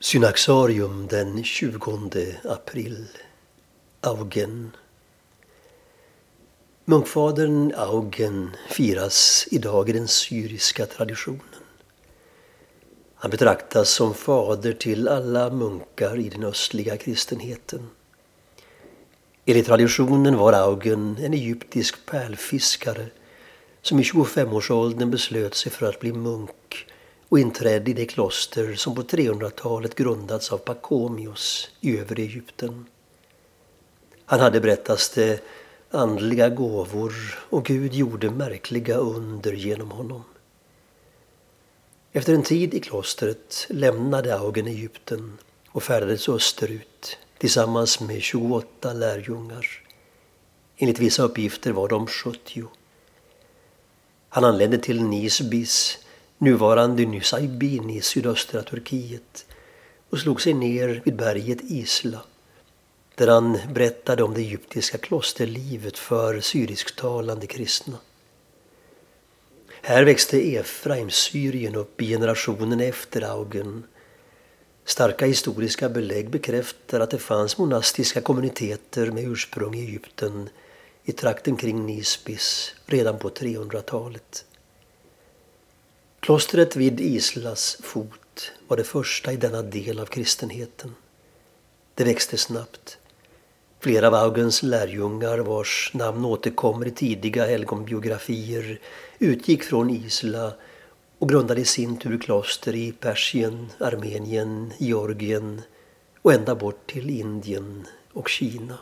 Synaxarium den 20 april. Augen. Munkfadern Augen firas idag i den syriska traditionen. Han betraktas som fader till alla munkar i den östliga kristenheten. Enligt traditionen var Augen en egyptisk pärlfiskare som i 25-årsåldern beslöt sig för att bli munk och inträdde i det kloster som på 300-talet grundats av Pakomios i övre Egypten. Han hade, berättas det, andliga gåvor och Gud gjorde märkliga under genom honom. Efter en tid i klostret lämnade Augen Egypten och färdades österut tillsammans med 28 lärjungar. Enligt vissa uppgifter var de 70. Han anlände till Nisbis nuvarande Nusaybin i sydöstra Turkiet och slog sig ner vid berget Isla där han berättade om det egyptiska klosterlivet för syrisktalande kristna. Här växte Efraim, Syrien, upp i generationen efter Augen. Starka historiska belägg bekräftar att det fanns monastiska kommuniteter med ursprung i Egypten i trakten kring Nisbis redan på 300-talet. Klostret vid Islas fot var det första i denna del av kristenheten. Det växte snabbt. Flera av Augens lärjungar vars namn återkommer i tidiga helgonbiografier utgick från Isla och grundade i sin tur kloster i Persien, Armenien, Georgien och ända bort till Indien och Kina.